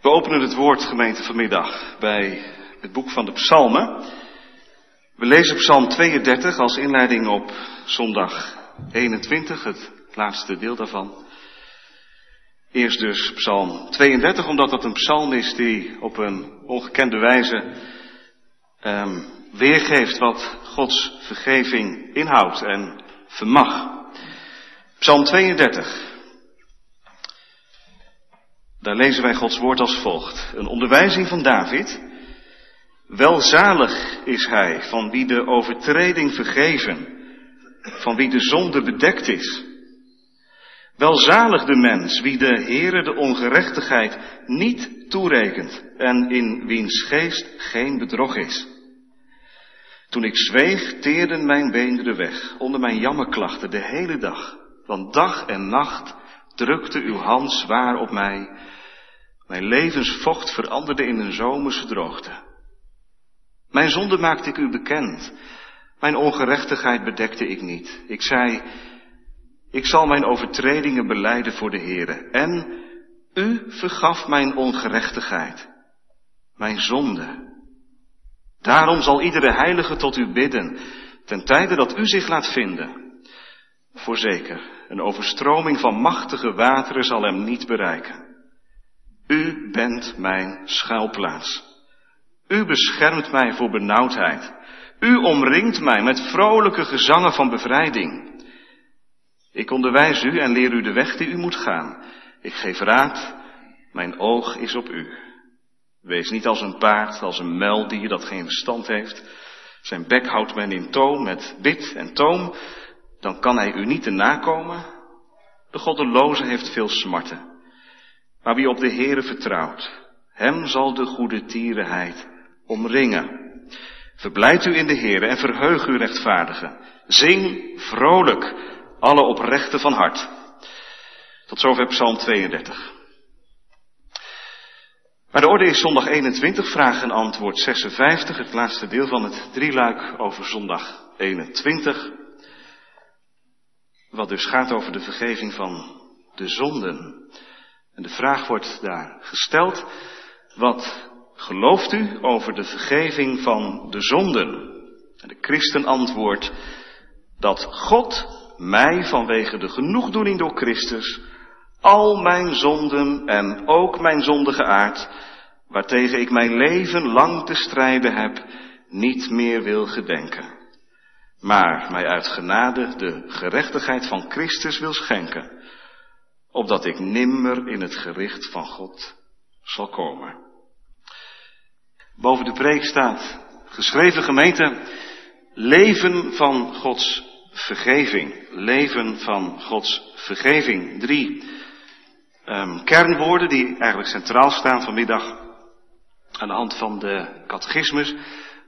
We openen het woord gemeente vanmiddag bij het boek van de Psalmen. We lezen Psalm 32 als inleiding op zondag 21, het laatste deel daarvan. Eerst dus Psalm 32, omdat dat een psalm is die op een ongekende wijze um, weergeeft wat Gods vergeving inhoudt en vermag. Psalm 32. Daar lezen wij Gods woord als volgt. Een onderwijzing van David. Welzalig is hij van wie de overtreding vergeven, van wie de zonde bedekt is. Welzalig de mens wie de Heere de ongerechtigheid niet toerekent en in wiens geest geen bedrog is. Toen ik zweeg, teerden mijn beenderen weg onder mijn jammerklachten de hele dag. Want dag en nacht drukte uw hand zwaar op mij. Mijn levensvocht veranderde in een zomerse droogte. Mijn zonde maakte ik u bekend. Mijn ongerechtigheid bedekte ik niet. Ik zei, ik zal mijn overtredingen beleiden voor de Heere. En u vergaf mijn ongerechtigheid, mijn zonde. Daarom zal iedere heilige tot u bidden, ten tijde dat u zich laat vinden. Voorzeker, een overstroming van machtige wateren zal hem niet bereiken. U bent mijn schuilplaats. U beschermt mij voor benauwdheid. U omringt mij met vrolijke gezangen van bevrijding. Ik onderwijs u en leer u de weg die u moet gaan. Ik geef raad, mijn oog is op u. Wees niet als een paard, als een muildier dat geen verstand heeft. Zijn bek houdt men in toom met bit en toom, dan kan hij u niet te nakomen. De goddeloze heeft veel smarten. Maar wie op de Heere vertrouwt, hem zal de goede tierenheid omringen. Verblijd u in de Heere en verheug u rechtvaardigen. Zing vrolijk, alle oprechte van hart. Tot zover Psalm 32. Maar de orde is zondag 21, vraag en antwoord 56, het laatste deel van het drieluik over zondag 21. Wat dus gaat over de vergeving van de zonden. En de vraag wordt daar gesteld, wat gelooft u over de vergeving van de zonden? En de christen antwoordt dat God mij vanwege de genoegdoening door Christus al mijn zonden en ook mijn zondige aard, waartegen ik mijn leven lang te strijden heb, niet meer wil gedenken. Maar mij uit genade de gerechtigheid van Christus wil schenken, opdat ik nimmer in het gericht van God zal komen. Boven de preek staat geschreven gemeente, leven van Gods vergeving. Leven van Gods vergeving. Drie um, kernwoorden die eigenlijk centraal staan vanmiddag aan de hand van de catechismus.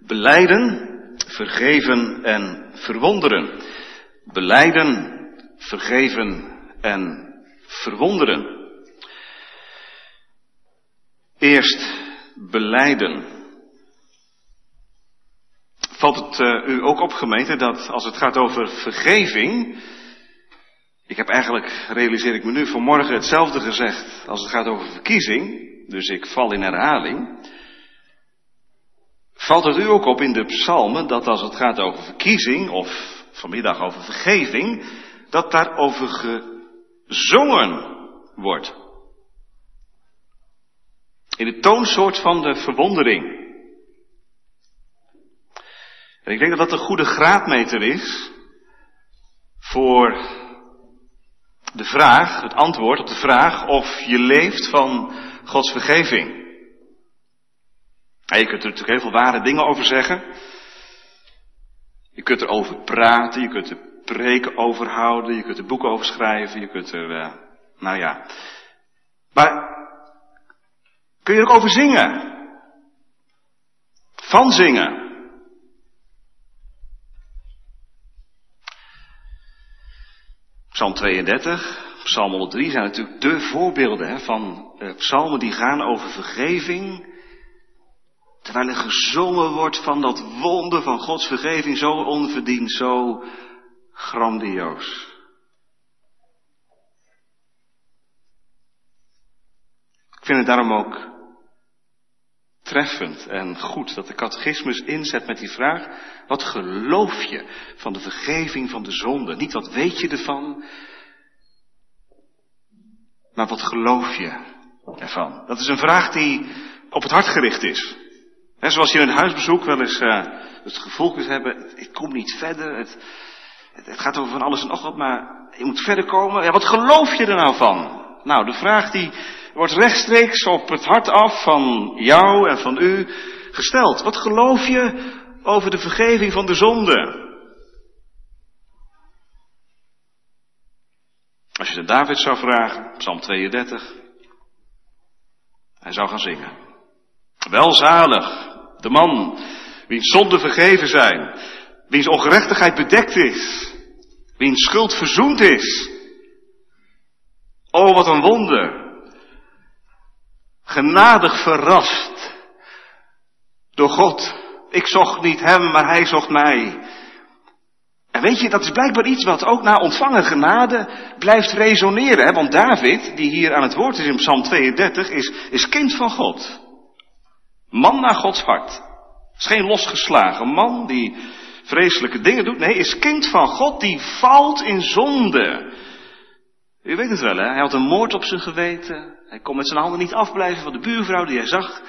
Beleiden, vergeven en verwonderen. Beleiden, vergeven en verwonderen. Eerst beleiden. Valt het uh, u ook op gemeente dat als het gaat over vergeving, ik heb eigenlijk, realiseer ik me nu, vanmorgen hetzelfde gezegd als het gaat over verkiezing, dus ik val in herhaling. Valt het u ook op in de psalmen dat als het gaat over verkiezing, of vanmiddag over vergeving, dat daarover gezongen wordt? In de toonsoort van de verwondering. En ik denk dat dat een goede graadmeter is voor de vraag, het antwoord op de vraag of je leeft van Gods vergeving. Je kunt er natuurlijk heel veel ware dingen over zeggen. Je kunt erover praten, je kunt er preken over houden, je kunt er boeken over schrijven, je kunt er, uh, nou ja. Maar kun je er ook over zingen? Van zingen. Psalm 32, Psalm 103 zijn natuurlijk de voorbeelden hè, van uh, psalmen die gaan over vergeving. Terwijl er gezongen wordt van dat wonder van Gods vergeving, zo onverdiend, zo grandioos. Ik vind het daarom ook treffend en goed dat de catechismus inzet met die vraag, wat geloof je van de vergeving van de zonde? Niet wat weet je ervan, maar wat geloof je ervan? Dat is een vraag die op het hart gericht is. Zoals je in een huisbezoek wel eens uh, het gevoel kunt hebben, ik kom niet verder, het, het, gaat over van alles en nog wat, maar je moet verder komen. Ja, wat geloof je er nou van? Nou, de vraag die wordt rechtstreeks op het hart af van jou en van u gesteld. Wat geloof je over de vergeving van de zonde? Als je de David zou vragen, Psalm 32, hij zou gaan zingen. Welzalig, de man wiens zonden vergeven zijn, wiens ongerechtigheid bedekt is, wiens schuld verzoend is. Oh, wat een wonder. Genadig verrast door God. Ik zocht niet hem, maar hij zocht mij. En weet je, dat is blijkbaar iets wat ook na ontvangen genade blijft resoneren. Hè? Want David, die hier aan het woord is in Psalm 32, is, is kind van God. Man naar Gods hart. Is geen losgeslagen man die vreselijke dingen doet. Nee, is kind van God die valt in zonde. U weet het wel, hè? Hij had een moord op zijn geweten. Hij kon met zijn handen niet afblijven van de buurvrouw die hij zag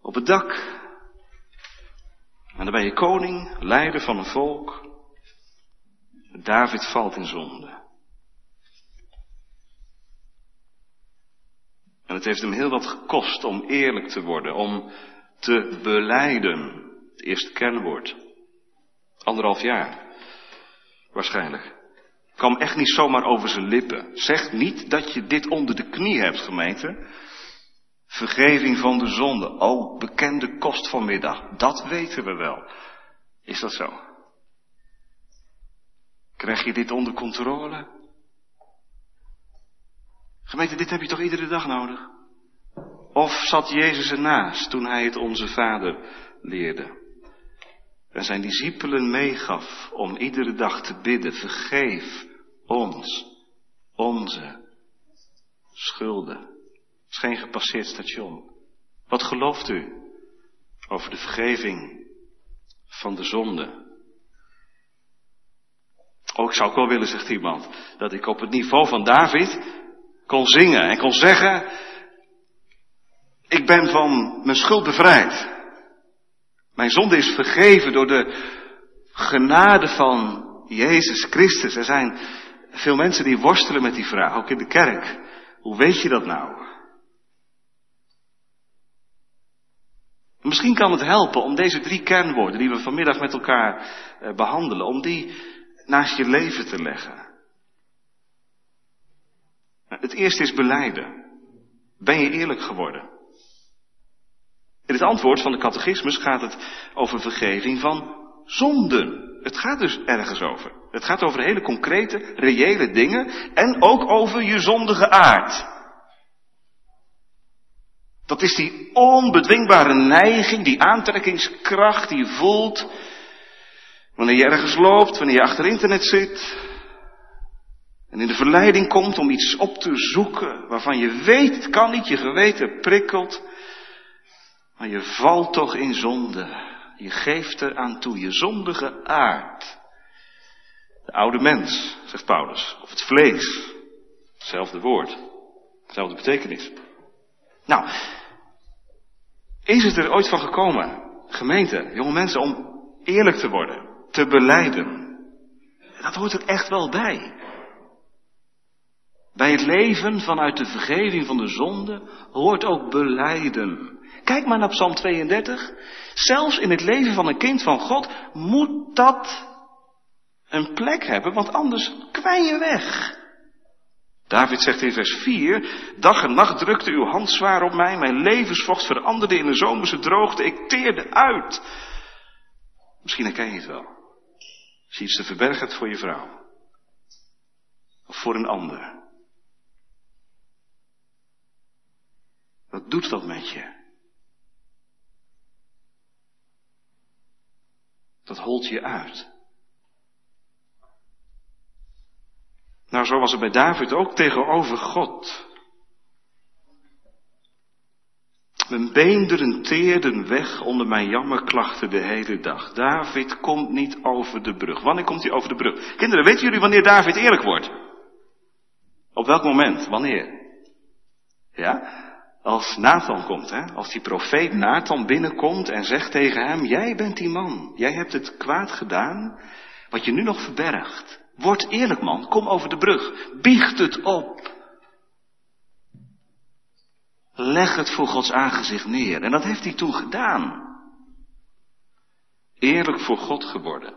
op het dak. En dan ben je koning, leider van een volk. David valt in zonde. En het heeft hem heel wat gekost om eerlijk te worden, om te beleiden. Eerste kernwoord. Anderhalf jaar. Waarschijnlijk. Kwam echt niet zomaar over zijn lippen. Zeg niet dat je dit onder de knie hebt, gemeente. Vergeving van de zonde. Oh, bekende kost vanmiddag. Dat weten we wel. Is dat zo? Krijg je dit onder controle? Gemeente, dit heb je toch iedere dag nodig? Of zat Jezus ernaast toen hij het onze Vader leerde? En zijn discipelen meegaf om iedere dag te bidden, vergeef ons onze schulden. Het is geen gepasseerd station. Wat gelooft u over de vergeving van de zonde? Oh, ik zou ook wel willen, zegt iemand, dat ik op het niveau van David kon zingen en kon zeggen, ik ben van mijn schuld bevrijd. Mijn zonde is vergeven door de genade van Jezus Christus. Er zijn veel mensen die worstelen met die vraag, ook in de kerk. Hoe weet je dat nou? Misschien kan het helpen om deze drie kernwoorden die we vanmiddag met elkaar eh, behandelen, om die naast je leven te leggen. Het eerste is beleiden. Ben je eerlijk geworden? In het antwoord van de catechismus gaat het over vergeving van zonden. Het gaat dus ergens over. Het gaat over hele concrete, reële dingen en ook over je zondige aard. Dat is die onbedwingbare neiging, die aantrekkingskracht die je voelt wanneer je ergens loopt, wanneer je achter internet zit en in de verleiding komt om iets op te zoeken waarvan je weet het kan niet, je geweten prikkelt, maar je valt toch in zonde. Je geeft er aan toe, je zondige aard. De oude mens, zegt Paulus, of het vlees. Hetzelfde woord, dezelfde betekenis. Nou, is het er ooit van gekomen, gemeente, jonge mensen, om eerlijk te worden, te beleiden? Dat hoort er echt wel bij. Bij het leven vanuit de vergeving van de zonde hoort ook beleiden. Kijk maar naar Psalm 32. Zelfs in het leven van een kind van God moet dat een plek hebben, want anders kwijn je weg. David zegt in vers 4, dag en nacht drukte uw hand zwaar op mij, mijn levensvocht veranderde in een zomerse droogte, ik teerde uit. Misschien herken je het wel. Als je iets te verbergen hebt voor je vrouw. Of voor een ander. Doet dat met je? Dat holt je uit. Nou, zo was het bij David ook tegenover God. Mijn beenderen teerden weg onder mijn jammerklachten de hele dag. David komt niet over de brug. Wanneer komt hij over de brug? Kinderen, weten jullie wanneer David eerlijk wordt? Op welk moment? Wanneer? Ja? Als Nathan komt, hè? Als die profeet Nathan binnenkomt en zegt tegen hem, jij bent die man. Jij hebt het kwaad gedaan, wat je nu nog verbergt. Word eerlijk man, kom over de brug. Biecht het op. Leg het voor Gods aangezicht neer. En dat heeft hij toen gedaan. Eerlijk voor God geworden.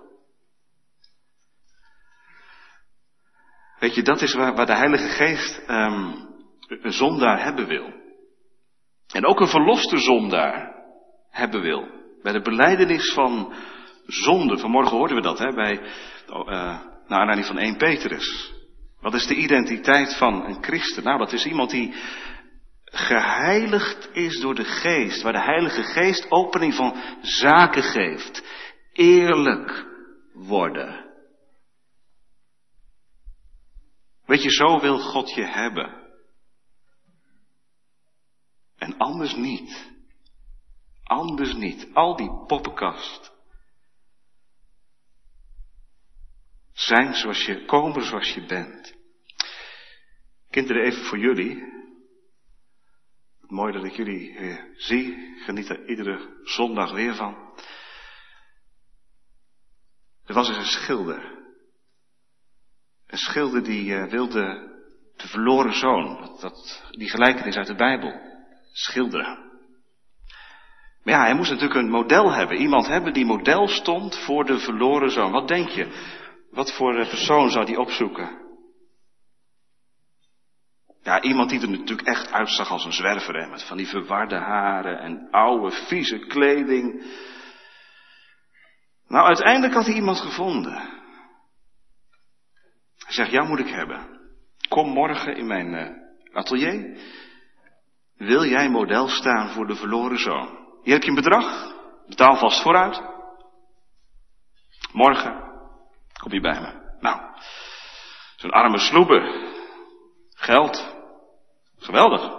Weet je, dat is waar, waar de Heilige Geest um, een zondaar hebben wil. En ook een verloste zondaar hebben wil. Bij de beleidenis van zonde, vanmorgen hoorden we dat hè, bij, uh, naar aanleiding van 1 Petrus. Wat is de identiteit van een christen? Nou, dat is iemand die geheiligd is door de geest, waar de Heilige Geest opening van zaken geeft. Eerlijk worden. Weet je, zo wil God je hebben. En anders niet. Anders niet. Al die poppenkast. Zijn zoals je, komen zoals je bent. Kinderen, even voor jullie. Mooi dat ik jullie eh, zie. Geniet er iedere zondag weer van. Er was eens een schilder. Een schilder die uh, wilde de verloren zoon, dat, die gelijkenis uit de Bijbel, schilderen. Maar ja, hij moest natuurlijk een model hebben. Iemand hebben die model stond voor de verloren zoon. Wat denk je? Wat voor persoon zou die opzoeken? Ja, iemand die er natuurlijk echt uitzag als een zwerver, hè, met van die verwarde haren en oude, vieze kleding. Nou, uiteindelijk had hij iemand gevonden. Hij zegt, jou moet ik hebben. Kom morgen in mijn uh, atelier. Wil jij model staan voor de verloren zoon? Hier heb je een bedrag. Betaal vast vooruit. Morgen kom je bij me. Nou, zo'n arme sloeber. Geld. Geweldig.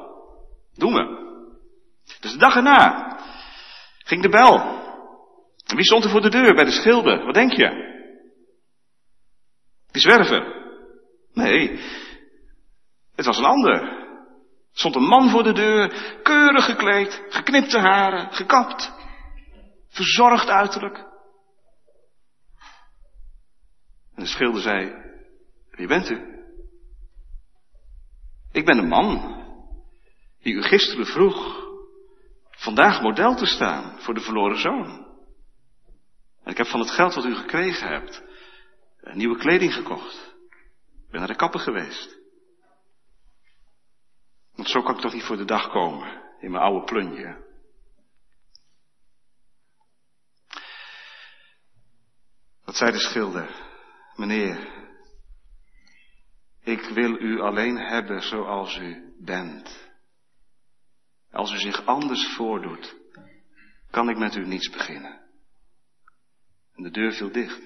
Doen we. Dus de dag erna ging de bel. En wie stond er voor de deur bij de schilder? Wat denk je? Die zwerver. Nee, het was een ander. Stond een man voor de deur, keurig gekleed, geknipte haren, gekapt, verzorgd uiterlijk. En de schilder zei, wie bent u? Ik ben een man die u gisteren vroeg vandaag model te staan voor de verloren zoon. En ik heb van het geld wat u gekregen hebt een nieuwe kleding gekocht. Ik ben naar de kapper geweest. Want zo kan ik toch niet voor de dag komen in mijn oude plunje. Wat zei de schilder? Meneer, ik wil u alleen hebben zoals u bent. Als u zich anders voordoet, kan ik met u niets beginnen. En de deur viel dicht.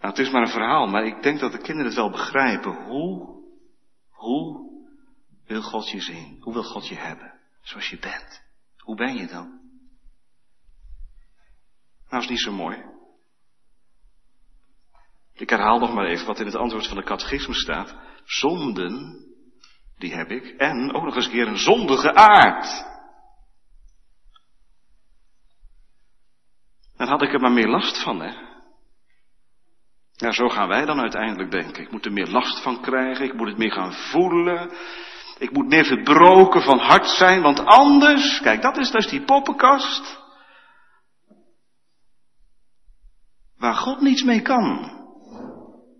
Nou, het is maar een verhaal, maar ik denk dat de kinderen het wel begrijpen. Hoe, hoe wil God je zien? Hoe wil God je hebben? Zoals je bent. Hoe ben je dan? Nou, is niet zo mooi. Ik herhaal nog maar even wat in het antwoord van de catechisme staat. Zonden, die heb ik. En ook nog eens een keer een zondige aard. Dan had ik er maar meer last van, hè. Ja, zo gaan wij dan uiteindelijk denken. Ik moet er meer last van krijgen, ik moet het meer gaan voelen. Ik moet meer verbroken van hart zijn, want anders, kijk, dat is dus die poppenkast. Waar God niets mee kan.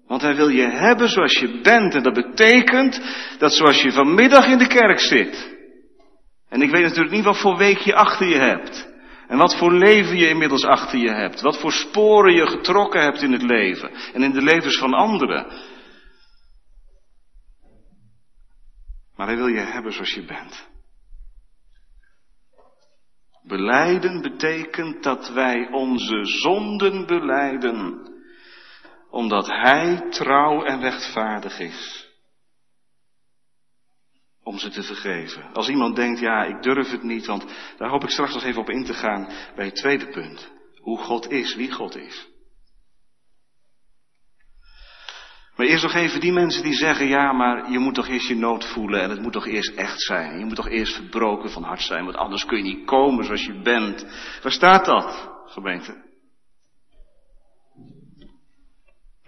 Want hij wil je hebben zoals je bent. En dat betekent dat zoals je vanmiddag in de kerk zit. En ik weet natuurlijk niet wat voor week je achter je hebt. En wat voor leven je inmiddels achter je hebt. Wat voor sporen je getrokken hebt in het leven. En in de levens van anderen. Maar hij wil je hebben zoals je bent. Beleiden betekent dat wij onze zonden beleiden omdat Hij trouw en rechtvaardig is. Om ze te vergeven. Als iemand denkt, ja, ik durf het niet, want daar hoop ik straks nog even op in te gaan bij het tweede punt. Hoe God is, wie God is. Maar eerst nog even die mensen die zeggen, ja, maar je moet toch eerst je nood voelen en het moet toch eerst echt zijn. Je moet toch eerst verbroken van hart zijn, want anders kun je niet komen zoals je bent. Waar staat dat, gemeente?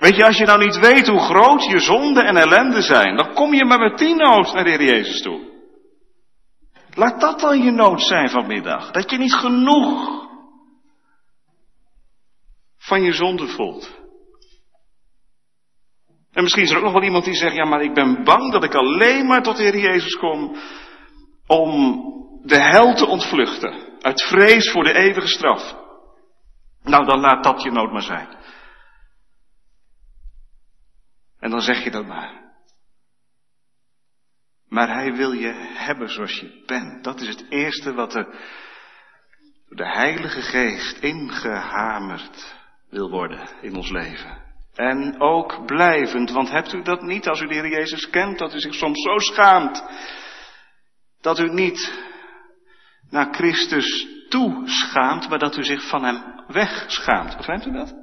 Weet je, als je nou niet weet hoe groot je zonde en ellende zijn, dan kom je maar met tien nood naar de Heer Jezus toe. Laat dat dan je nood zijn vanmiddag. Dat je niet genoeg van je zonde voelt. En misschien is er ook nog wel iemand die zegt, ja maar ik ben bang dat ik alleen maar tot de Heer Jezus kom om de hel te ontvluchten. Uit vrees voor de eeuwige straf. Nou, dan laat dat je nood maar zijn. En dan zeg je dat maar. Maar hij wil je hebben zoals je bent. Dat is het eerste wat er door de Heilige Geest ingehamerd wil worden in ons leven. En ook blijvend, want hebt u dat niet als u de Heer Jezus kent, dat u zich soms zo schaamt, dat u niet naar Christus toe schaamt, maar dat u zich van Hem wegschaamt. Begrijpt u dat?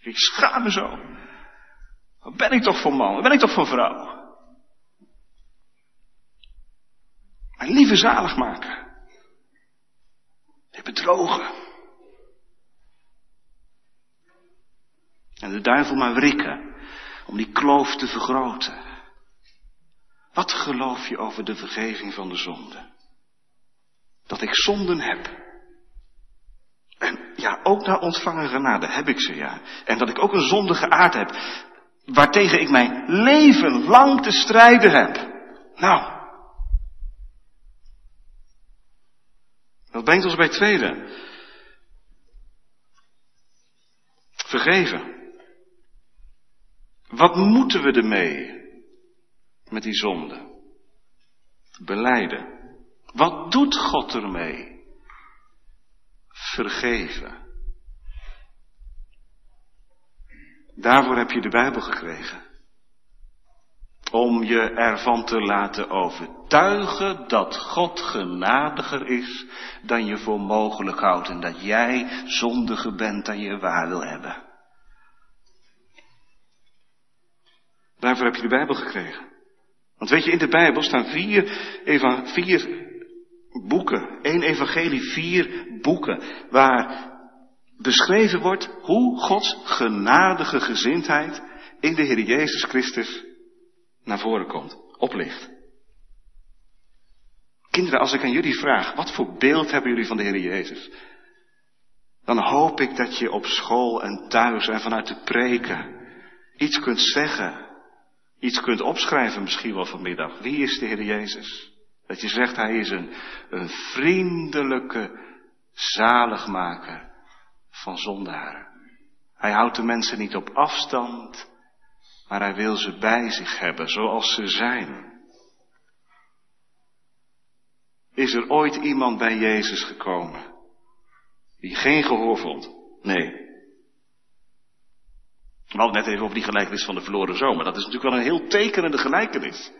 Ik schaam me zo. Ben ik toch voor man? Ben ik toch voor vrouw? Mijn lieve zalig maken. Je bedrogen. En de duivel maar wrikken om die kloof te vergroten. Wat geloof je over de vergeving van de zonde? Dat ik zonden heb. En ja, ook naar ontvangen genade heb ik ze, ja. En dat ik ook een zondige aard heb waartegen ik mijn leven lang te strijden heb. Nou. Dat brengt ons bij tweede. Vergeven. Wat moeten we ermee met die zonde? Beleiden. Wat doet God ermee? Vergeven. Daarvoor heb je de Bijbel gekregen. Om je ervan te laten overtuigen dat God genadiger is dan je voor mogelijk houdt en dat jij zondiger bent dan je waar wil hebben. Daarvoor heb je de Bijbel gekregen. Want weet je, in de Bijbel staan vier, vier boeken, één evangelie, vier boeken, waar beschreven wordt hoe Gods genadige gezindheid in de Heer Jezus Christus naar voren komt, oplicht. Kinderen, als ik aan jullie vraag, wat voor beeld hebben jullie van de Heer Jezus? Dan hoop ik dat je op school en thuis en vanuit de preken iets kunt zeggen, iets kunt opschrijven misschien wel vanmiddag. Wie is de Heer Jezus? Dat je zegt, Hij is een, een vriendelijke zaligmaker van zondaren. Hij houdt de mensen niet op afstand, maar hij wil ze bij zich hebben zoals ze zijn. Is er ooit iemand bij Jezus gekomen die geen gehoor vond? Nee. We hadden net even over die gelijkenis van de verloren zoon, maar dat is natuurlijk wel een heel tekenende gelijkenis.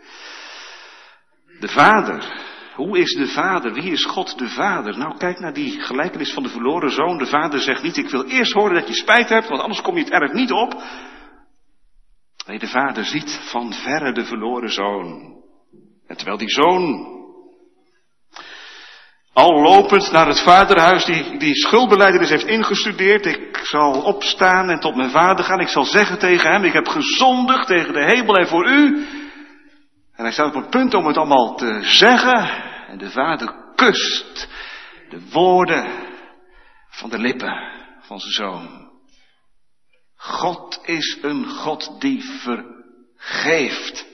De vader hoe is de vader? Wie is God de vader? Nou, kijk naar die gelijkenis van de verloren zoon. De vader zegt niet, ik wil eerst horen dat je spijt hebt, want anders kom je het erg niet op. Nee, de vader ziet van verre de verloren zoon. En terwijl die zoon al lopend naar het vaderhuis die, die schuldbeleidenis heeft ingestudeerd. Ik zal opstaan en tot mijn vader gaan. Ik zal zeggen tegen hem, ik heb gezondigd tegen de hemel en voor u. En hij staat op het punt om het allemaal te zeggen. En de vader kust de woorden van de lippen van zijn zoon. God is een God die vergeeft.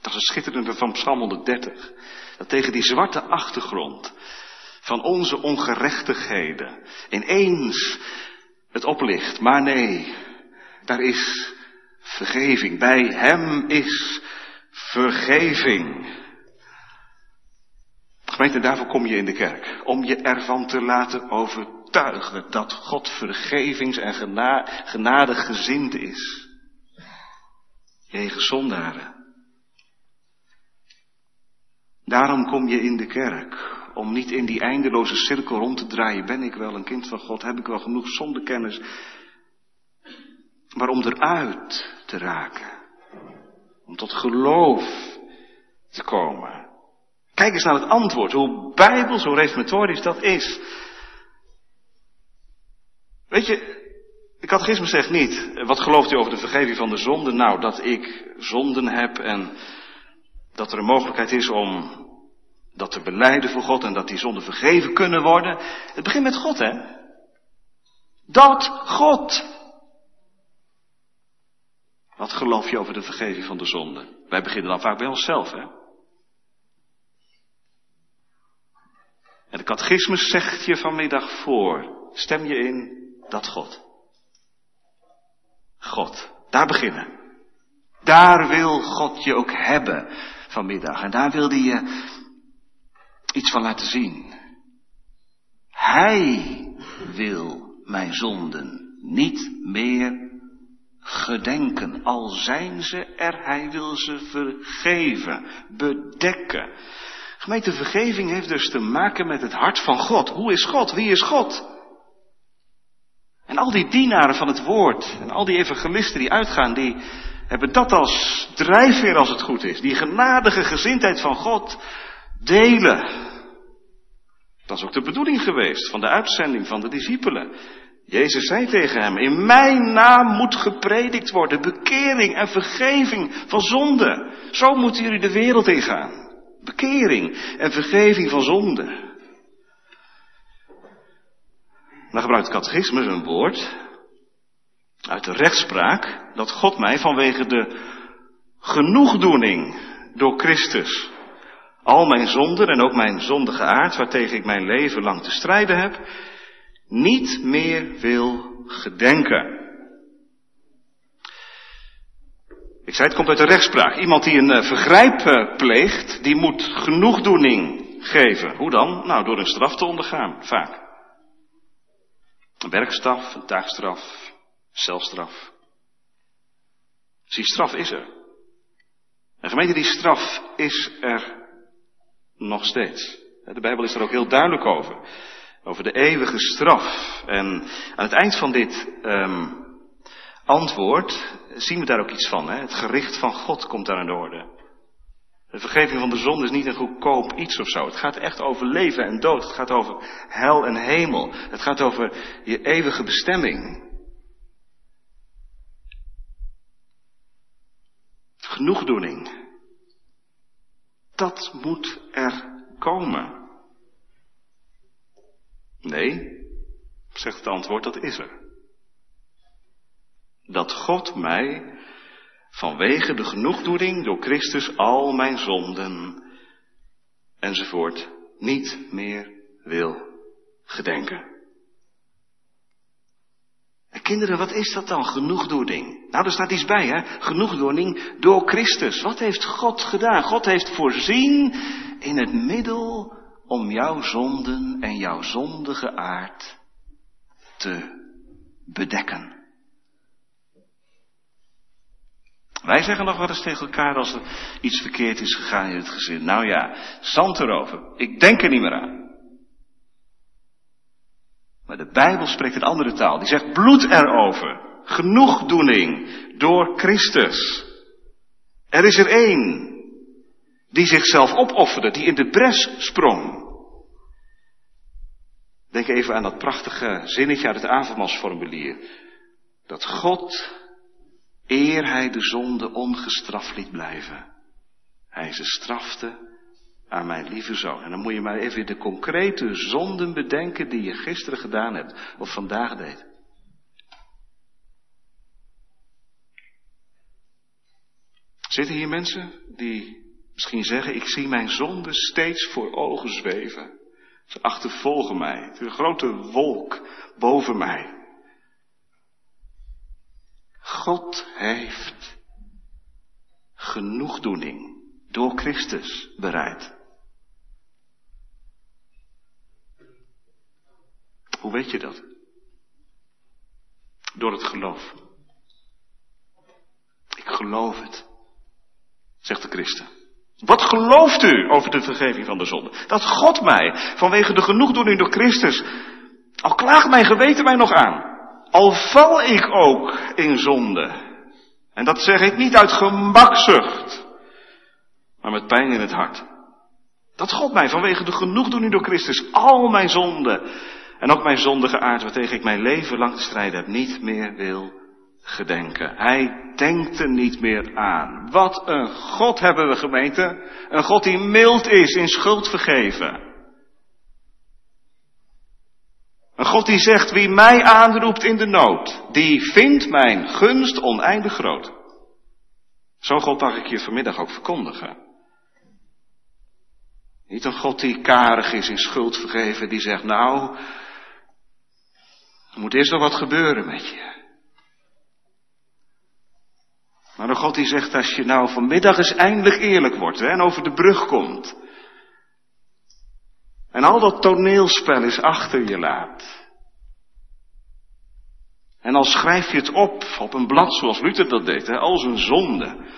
Dat is schitterende van Psalm 130. Dat tegen die zwarte achtergrond van onze ongerechtigheden ineens het oplicht. Maar nee, daar is vergeving. Bij Hem is vergeving. Gemeente, daarvoor kom je in de kerk. Om je ervan te laten overtuigen dat God vergevings- en genadig gezind is. Jegen zondaren. Daarom kom je in de kerk, om niet in die eindeloze cirkel rond te draaien. Ben ik wel een kind van God? Heb ik wel genoeg zondekennis? Maar om eruit te raken. Om tot geloof te komen. Kijk eens naar het antwoord, hoe bijbels, hoe reformatorisch dat is. Weet je, de catechisme zegt niet, wat gelooft u over de vergeving van de zonde? Nou, dat ik zonden heb en dat er een mogelijkheid is om dat te beleiden voor God en dat die zonden vergeven kunnen worden. Het begint met God, hè? Dat God. Wat geloof je over de vergeving van de zonde? Wij beginnen dan vaak bij onszelf, hè? En de catechismus zegt je vanmiddag voor. Stem je in dat God. God. Daar beginnen. Daar wil God je ook hebben vanmiddag. En daar wil hij je iets van laten zien. Hij wil mijn zonden niet meer gedenken. Al zijn ze er, hij wil ze vergeven, bedekken. Gemeente vergeving heeft dus te maken met het hart van God. Hoe is God? Wie is God? En al die dienaren van het woord en al die evangelisten die uitgaan, die hebben dat als drijfveer als het goed is. Die genadige gezindheid van God delen. Dat is ook de bedoeling geweest van de uitzending van de discipelen. Jezus zei tegen hem, in mijn naam moet gepredikt worden bekering en vergeving van zonde. Zo moeten jullie de wereld ingaan. Bekering en vergeving van zonde. Dan gebruikt catechismus een woord uit de rechtspraak dat God mij vanwege de genoegdoening door Christus al mijn zonden en ook mijn zondige aard, waartegen ik mijn leven lang te strijden heb, niet meer wil gedenken. Ik zei, het komt uit de rechtspraak. Iemand die een uh, vergrijp uh, pleegt, die moet genoegdoening geven. Hoe dan? Nou, door een straf te ondergaan, vaak. Een werkstraf, een taakstraf, celstraf. Dus die straf is er. En gemeente, die straf is er nog steeds. De Bijbel is er ook heel duidelijk over. Over de eeuwige straf. En aan het eind van dit um, antwoord zien we daar ook iets van. Hè? Het gericht van God komt daar aan de orde. De vergeving van de zonde is niet een goedkoop iets of zo. Het gaat echt over leven en dood. Het gaat over hel en hemel. Het gaat over je eeuwige bestemming. Genoegdoening. Dat moet er komen. Nee, zegt het antwoord, dat is er. Dat God mij vanwege de genoegdoening door Christus al mijn zonden enzovoort niet meer wil gedenken. En kinderen, wat is dat dan, genoegdoening? Nou, er staat iets bij, hè? Genoegdoening door Christus. Wat heeft God gedaan? God heeft voorzien in het middel om jouw zonden en jouw zondige aard te bedekken. Wij zeggen nog wel eens tegen elkaar als er iets verkeerd is gegaan in het gezin. Nou ja, zand erover. Ik denk er niet meer aan. Maar de Bijbel spreekt een andere taal. Die zegt bloed erover. Genoegdoening door Christus. Er is er één die zichzelf opofferde, die in de bres sprong. Denk even aan dat prachtige zinnetje uit het avondmaalsformulier. Dat God, eer hij de zonde ongestraft liet blijven, hij ze strafte aan mijn lieve zoon. En dan moet je maar even de concrete zonden bedenken die je gisteren gedaan hebt of vandaag deed. Zitten hier mensen die misschien zeggen, ik zie mijn zonden steeds voor ogen zweven. Ze achtervolgen mij. Het is een grote wolk boven mij. God heeft genoegdoening door Christus bereid. Hoe weet je dat? Door het geloof. Ik geloof het, zegt de christen. Wat gelooft u over de vergeving van de zonde? Dat God mij, vanwege de genoegdoening door Christus, al klaagt mijn geweten mij nog aan, al val ik ook in zonde. En dat zeg ik niet uit gemakzucht, maar met pijn in het hart. Dat God mij vanwege de genoegdoening door Christus al mijn zonden en ook mijn zondige aard waartegen ik mijn leven lang te strijden heb, niet meer wil gedenken. Hij denkt er niet meer aan. Wat een God hebben we gemeente. Een God die mild is in schuld vergeven. Een God die zegt, wie mij aanroept in de nood, die vindt mijn gunst oneindig groot. Zo'n God mag ik je vanmiddag ook verkondigen. Niet een God die karig is in schuld vergeven, die zegt, nou, er moet eerst nog wat gebeuren met je. Maar een God die zegt, als je nou vanmiddag eens eindelijk eerlijk wordt hè, en over de brug komt. En al dat toneelspel is achter je laat. En al schrijf je het op, op een blad zoals Luther dat deed, hè, als een zonde.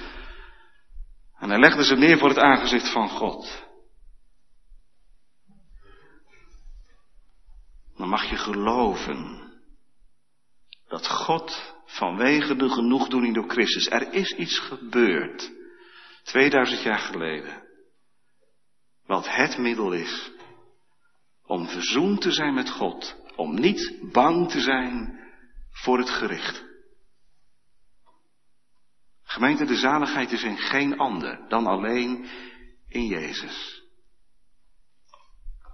En hij legde ze neer voor het aangezicht van God. Dan mag je geloven dat God vanwege de genoegdoening door Christus, er is iets gebeurd, 2000 jaar geleden, wat het middel is om verzoend te zijn met God, om niet bang te zijn voor het gericht. Gemeente, de zaligheid is in geen ander dan alleen in Jezus.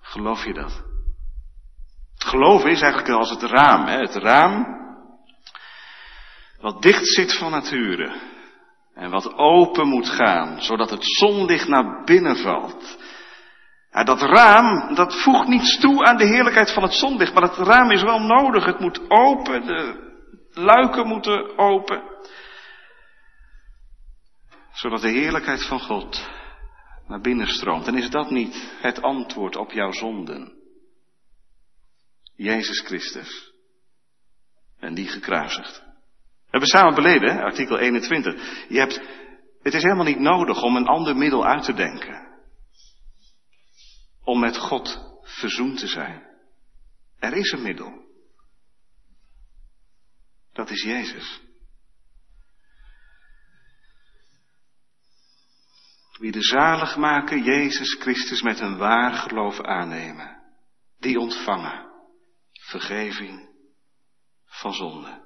Geloof je dat? Geloven is eigenlijk als het raam. Hè? Het raam wat dicht zit van nature. En wat open moet gaan, zodat het zonlicht naar binnen valt. Dat raam, dat voegt niets toe aan de heerlijkheid van het zonlicht, maar het raam is wel nodig. Het moet open, de luiken moeten open. Zodat de heerlijkheid van God naar binnen stroomt. En is dat niet het antwoord op jouw zonden? Jezus Christus. En die gekruisigd. We hebben samen beleden, artikel 21. Je hebt, het is helemaal niet nodig om een ander middel uit te denken. Om met God verzoend te zijn. Er is een middel. Dat is Jezus. Wie de zalig maken, Jezus Christus met een waar geloof aannemen. Die ontvangen vergeving van zonde.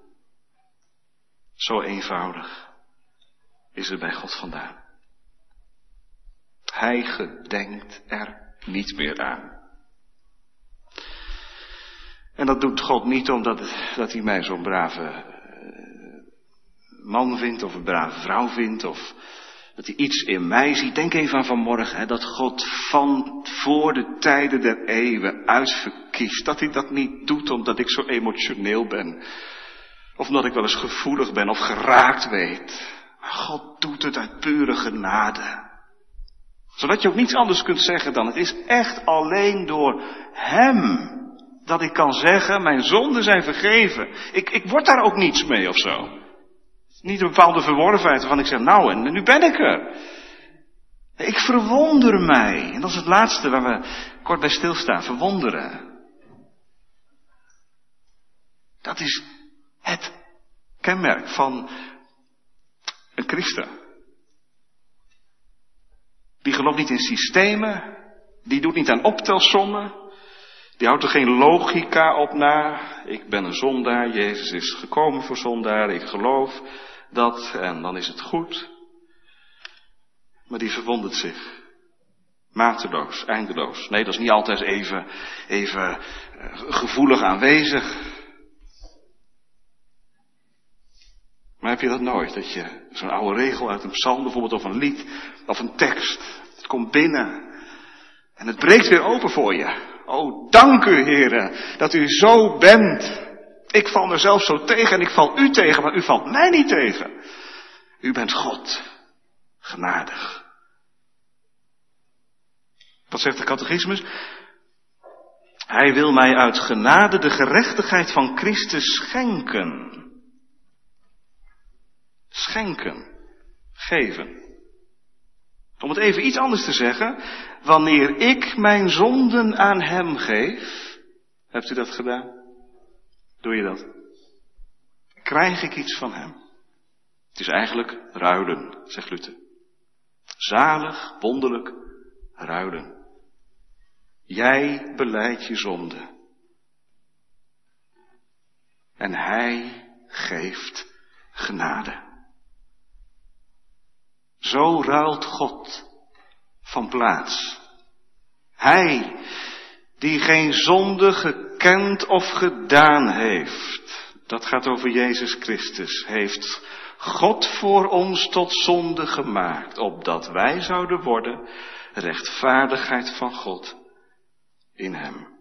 Zo eenvoudig is het bij God vandaan. Hij gedenkt er niet meer aan. En dat doet God niet omdat dat hij mij zo'n brave eh, man vindt of een brave vrouw vindt of dat hij iets in mij ziet. Denk even aan vanmorgen, hè, dat God van voor de tijden der eeuwen uitverkiest. Dat hij dat niet doet omdat ik zo emotioneel ben of omdat ik wel eens gevoelig ben of geraakt weet. Maar God doet het uit pure genade. Zodat je ook niets anders kunt zeggen dan het is echt alleen door Hem dat ik kan zeggen, mijn zonden zijn vergeven. Ik, ik word daar ook niets mee of zo. Niet een bepaalde verworvenheid waarvan ik zeg, nou en nu ben ik er. Ik verwonder mij. En dat is het laatste waar we kort bij stilstaan. Verwonderen. Dat is het kenmerk van een christen. Die gelooft niet in systemen, die doet niet aan optelsommen, die houdt er geen logica op na. Ik ben een zondaar, Jezus is gekomen voor zondaren, ik geloof dat en dan is het goed. Maar die verwondert zich. Mateloos, eindeloos. Nee, dat is niet altijd even, even eh, gevoelig aanwezig. Maar heb je dat nooit? Dat je zo'n oude regel uit een psalm bijvoorbeeld of een lied of een tekst. Het komt binnen. En het breekt weer open voor je. Oh, dank u heren dat u zo bent. Ik val mezelf zo tegen en ik val u tegen, maar u valt mij niet tegen. U bent God. Genadig. Wat zegt de catechismus? Hij wil mij uit genade de gerechtigheid van Christus schenken schenken. geven. Om het even iets anders te zeggen, wanneer ik mijn zonden aan Hem geef, hebt u dat gedaan? Doe je dat? Krijg ik iets van Hem? Het is eigenlijk ruilen, zegt Luther. Zalig, wonderlijk, ruilen. Jij beleidt je zonde. En Hij geeft genade. Zo ruilt God van plaats. Hij, die geen zonde gekend of gedaan heeft, dat gaat over Jezus Christus, heeft God voor ons tot zonde gemaakt, opdat wij zouden worden rechtvaardigheid van God in Hem.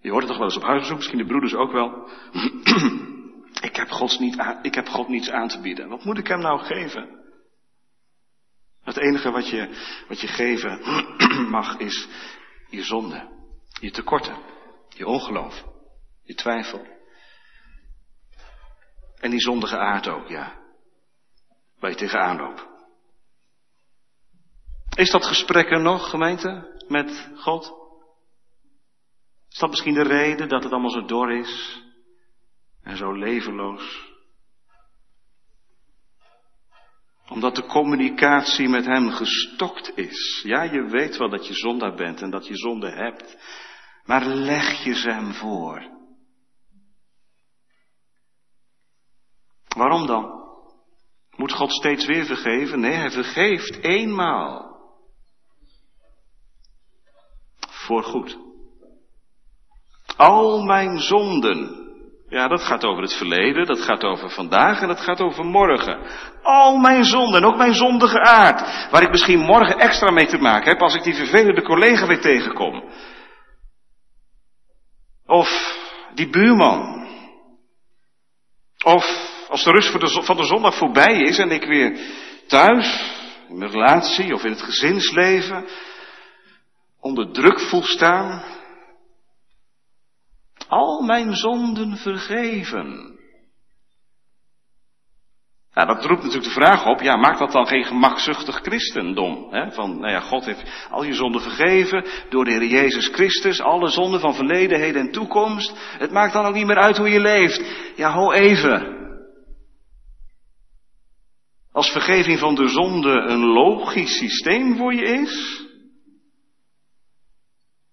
Je hoort het toch wel eens op huisbezoek, misschien de broeders ook wel. ik, heb Gods niet aan, ik heb God niets aan te bieden. Wat moet ik hem nou geven? Het enige wat je, wat je geven mag is je zonde, je tekorten, je ongeloof, je twijfel. En die zondige aard ook, ja. Waar je tegenaan loopt. Is dat gesprek er nog, gemeente, met God? Is dat misschien de reden dat het allemaal zo dor is en zo levenloos? Omdat de communicatie met Hem gestokt is. Ja, je weet wel dat je zondaar bent en dat je zonde hebt. Maar leg je ze Hem voor. Waarom dan? Moet God steeds weer vergeven? Nee, Hij vergeeft eenmaal. Voor goed. Al mijn zonden. Ja, dat gaat over het verleden, dat gaat over vandaag en dat gaat over morgen. Al mijn zonden, en ook mijn zondige aard, waar ik misschien morgen extra mee te maken heb als ik die vervelende collega weer tegenkom. Of die buurman. Of als de rust van de zondag voorbij is en ik weer thuis, in mijn relatie of in het gezinsleven, onder druk voel staan, al mijn zonden vergeven. Nou, dat roept natuurlijk de vraag op, ja, maakt dat dan geen gemakzuchtig christendom? Hè? Van, nou ja, God heeft al je zonden vergeven door de Heer Jezus Christus, alle zonden van verleden, heden en toekomst. Het maakt dan ook niet meer uit hoe je leeft. Ja, ho even. Als vergeving van de zonde een logisch systeem voor je is,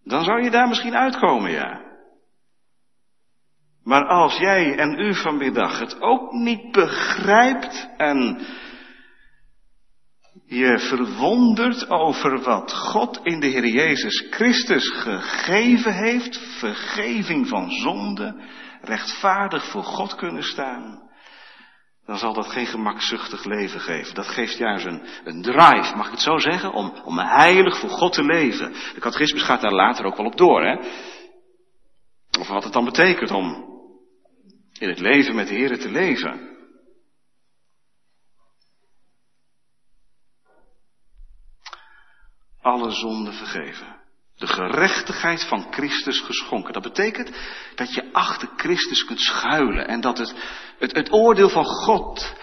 dan zou je daar misschien uitkomen, ja. Maar als jij en u vanmiddag het ook niet begrijpt en je verwondert over wat God in de Heer Jezus Christus gegeven heeft, vergeving van zonde, rechtvaardig voor God kunnen staan, dan zal dat geen gemakzuchtig leven geven. Dat geeft juist een, een drive, mag ik het zo zeggen, om, om heilig voor God te leven. De catechismus gaat daar later ook wel op door, hè. Of wat het dan betekent om in het leven met de Heer te leven. Alle zonden vergeven. De gerechtigheid van Christus geschonken. Dat betekent dat je achter Christus kunt schuilen en dat het, het, het oordeel van God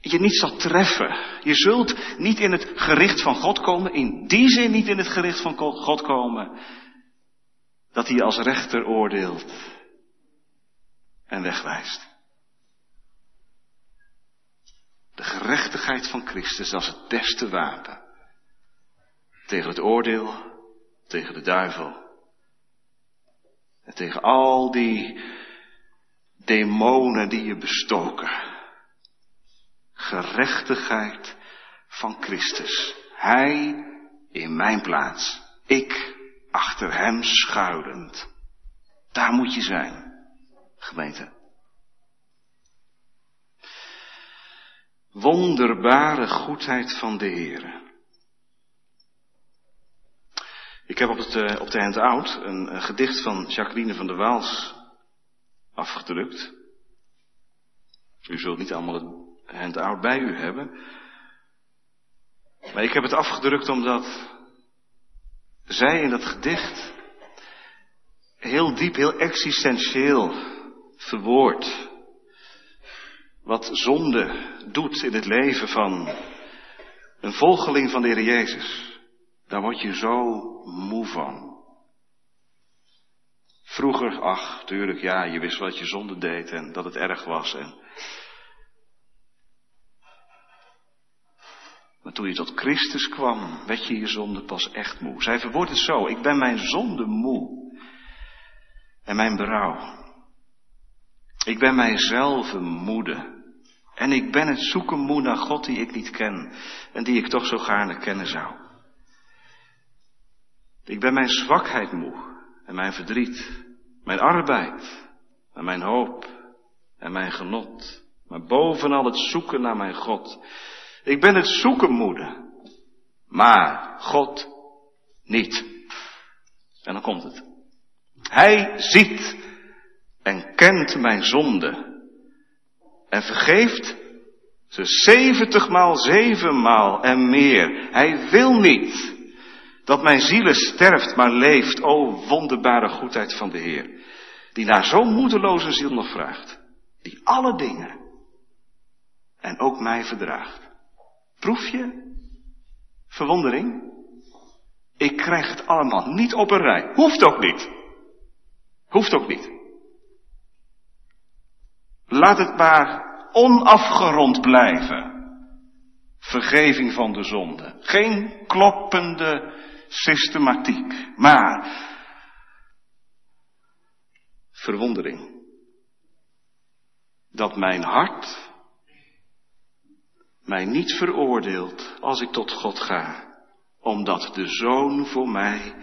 je niet zal treffen. Je zult niet in het gericht van God komen, in die zin niet in het gericht van God komen, dat hij als rechter oordeelt en wegwijst. De gerechtigheid van Christus als het beste wapen tegen het oordeel, tegen de duivel en tegen al die demonen die je bestoken. Gerechtigheid van Christus. Hij in mijn plaats. Ik achter hem schuilend. Daar moet je zijn gemeente. Wonderbare goedheid van de Heer. Ik heb op, het, eh, op de handout een, een gedicht van Jacqueline van der Waals afgedrukt. U zult niet allemaal het handout bij u hebben. Maar ik heb het afgedrukt omdat zij in dat gedicht heel diep, heel existentieel verwoord. wat zonde doet in het leven van een volgeling van de Heer Jezus, daar word je zo moe van. Vroeger, ach, tuurlijk, ja, je wist wat je zonde deed en dat het erg was. En... Maar toen je tot Christus kwam, werd je je zonde pas echt moe. Zij verwoordt het zo, ik ben mijn zonde moe. En mijn berouw. Ik ben mijzelf moede. En ik ben het zoeken moe naar God die ik niet ken en die ik toch zo gaarne kennen zou. Ik ben mijn zwakheid moe en mijn verdriet, mijn arbeid en mijn hoop en mijn genot, maar bovenal het zoeken naar mijn God. Ik ben het zoeken moede, maar God niet. En dan komt het. Hij ziet en kent mijn zonde en vergeeft ze zeventigmaal, zevenmaal en meer. Hij wil niet dat mijn ziel sterft, maar leeft. O wonderbare goedheid van de Heer. Die naar zo'n moedeloze ziel nog vraagt. Die alle dingen en ook mij verdraagt. Proef je verwondering? Ik krijg het allemaal niet op een rij. Hoeft ook niet. Hoeft ook niet. Laat het maar onafgerond blijven. Vergeving van de zonde. Geen kloppende systematiek, maar verwondering. Dat mijn hart mij niet veroordeelt als ik tot God ga, omdat de Zoon voor mij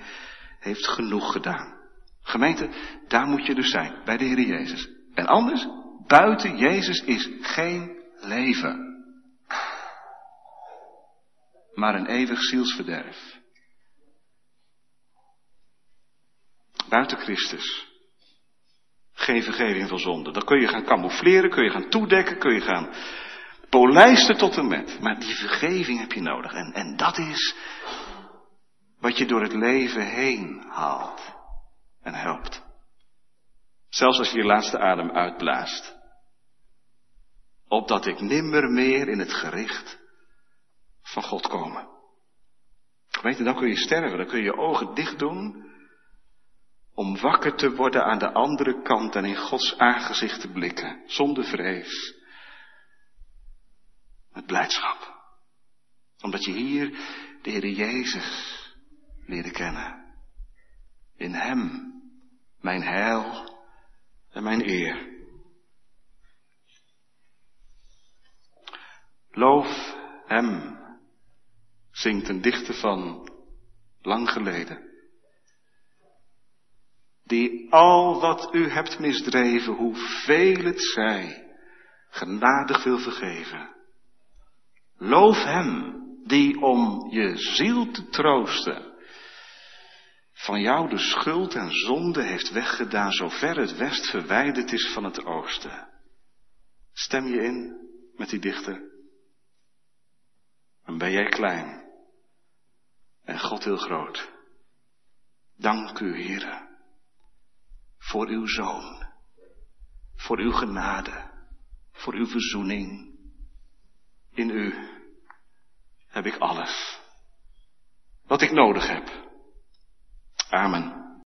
heeft genoeg gedaan. Gemeente, daar moet je dus zijn, bij de Heer Jezus. En anders, buiten Jezus is geen leven. Maar een eeuwig zielsverderf. Buiten Christus. Geen vergeving van zonde. Dan kun je gaan camoufleren, kun je gaan toedekken, kun je gaan polijsten tot en met. Maar die vergeving heb je nodig. En, en dat is wat je door het leven heen haalt en helpt. Zelfs als je je laatste adem uitblaast. Opdat ik nimmer meer in het gericht van God komen. Weet je, dan kun je sterven, dan kun je je ogen dicht doen. Om wakker te worden aan de andere kant en in Gods aangezicht te blikken. Zonder vrees. Met blijdschap. Omdat je hier de Heer Jezus leerde kennen. In Hem mijn heil en mijn eer. Loof Hem, zingt een dichter van lang geleden. Die al wat u hebt misdreven, hoeveel het zij, genadig wil vergeven. Loof Hem, die om je ziel te troosten, van jou de schuld en zonde heeft weggedaan, zover het west verwijderd is van het oosten. Stem je in met die dichter? Dan ben jij klein en God heel groot. Dank u, Heere, voor uw zoon, voor uw genade, voor uw verzoening. In u heb ik alles wat ik nodig heb. Amen.